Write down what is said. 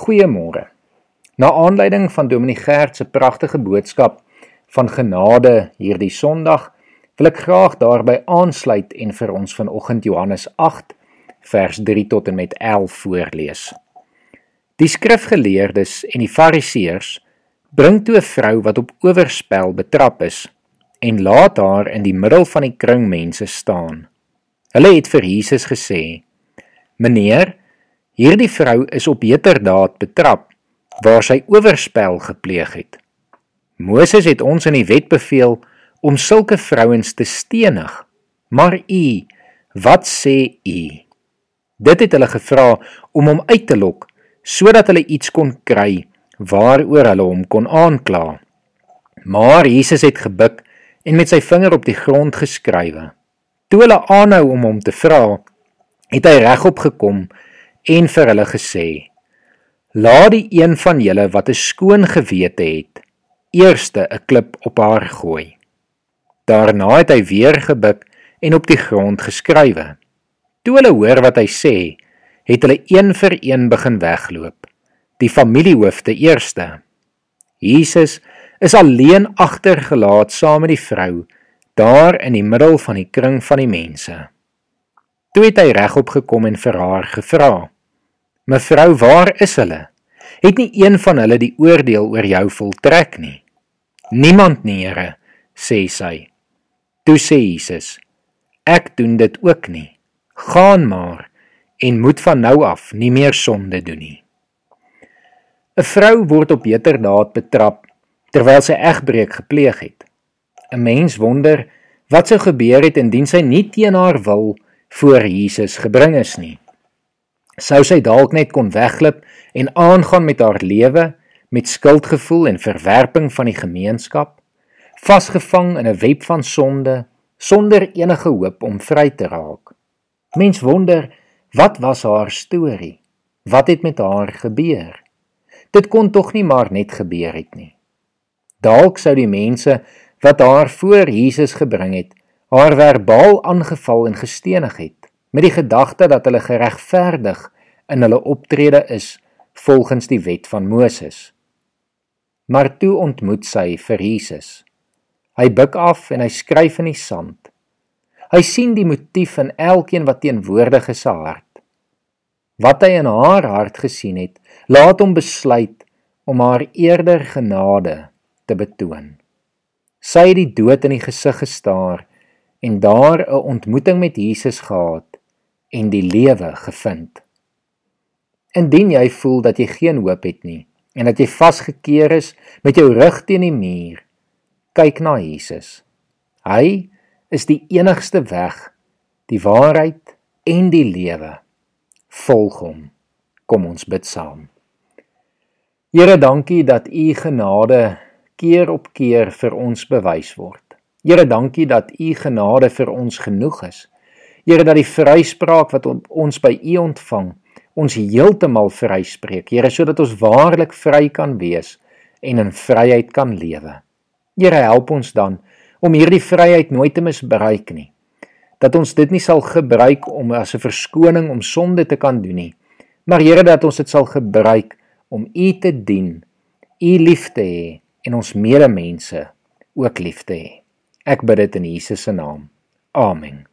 Goeiemôre. Na aanleiding van Dominee Gert se pragtige boodskap van genade hierdie Sondag, wil ek graag daarby aansluit en vir ons vanoggend Johannes 8 vers 3 tot en met 11 voorlees. Die skrifgeleerdes en die fariseërs bring toe 'n vrou wat op oorspel betrap is en laat haar in die middel van die kring mense staan. Hulle het vir Jesus gesê: "Meneer, Hierdie vrou is op heterdaad betrap waar sy oorspel gepleeg het. Moses het ons in die wet beveel om sulke vrouens te stenig. Maar u, wat sê u? Dit het hulle gevra om hom uit te lok sodat hulle iets kon kry waaroor hulle hom kon aankla. Maar Jesus het gebuk en met sy vinger op die grond geskrywe. Toe hulle aanhou om hom te vra, het hy regop gekom en vir hulle gesê: Laat die een van julle wat 'n skoon gewete het, eerste 'n klip op haar gooi. Daarna het hy weer gebuk en op die grond geskrywe. Toe hulle hoor wat hy sê, het hulle een vir een begin wegloop. Die familiehoofde eerste. Jesus is alleen agtergelaat saam met die vrou daar in die middel van die kring van die mense. Toe het hy regop gekom en vir haar gevra: "Mevrou, waar is hulle? Het nie een van hulle die oordeel oor jou voltrek nie?" "Niemand nie, Here," sê sy. Toe sê Jesus: "Ek doen dit ook nie. Gaan maar en moet van nou af nie meer sonde doen nie." 'n Vrou word op heterdaad betrap terwyl sy egbreek gepleeg het. 'n Mens wonder wat sou gebeur het indien sy nie teen haar wil voor Jesus gebring is nie. Sou sy dalk net kon wegglip en aangaan met haar lewe met skuldgevoel en verwerping van die gemeenskap, vasgevang in 'n web van sonde sonder enige hoop om vry te raak. Mens wonder, wat was haar storie? Wat het met haar gebeur? Dit kon tog nie maar net gebeur het nie. Dalk sou die mense wat haar voor Jesus gebring het, haar verbaal aangeval en gestenig het met die gedagte dat hulle geregverdig in hulle optrede is volgens die wet van Moses. Maar toe ontmoet sy vir Jesus. Hy buig af en hy skryf in die sand. Hy sien die motief in elkeen wat teenwoordig is se hart. Wat hy in haar hart gesien het, laat hom besluit om haar eerder genade te betoon. Sy het die dood in die gesig gestaar en daar 'n ontmoeting met Jesus gehad en die lewe gevind. Indien jy voel dat jy geen hoop het nie en dat jy vasgekeer is met jou rug teen die muur, kyk na Jesus. Hy is die enigste weg, die waarheid en die lewe. Volg hom. Kom ons bid saam. Here, dankie dat u genade keer op keer vir ons bewys word. Here, dankie dat u genade vir ons genoeg is. Here, dat die vryspraak wat ons by u ontvang, ons heeltemal vryspreek. Here, sodat ons waarlik vry kan wees en in vryheid kan lewe. Here, help ons dan om hierdie vryheid nooit te misbruik nie. Dat ons dit nie sal gebruik om as 'n verskoning om sonde te kan doen nie. Maar Here, dat ons dit sal gebruik om u te dien, u lief te hê en ons medemense ook lief te hê. Ek bid dit in Jesus se naam. Amen.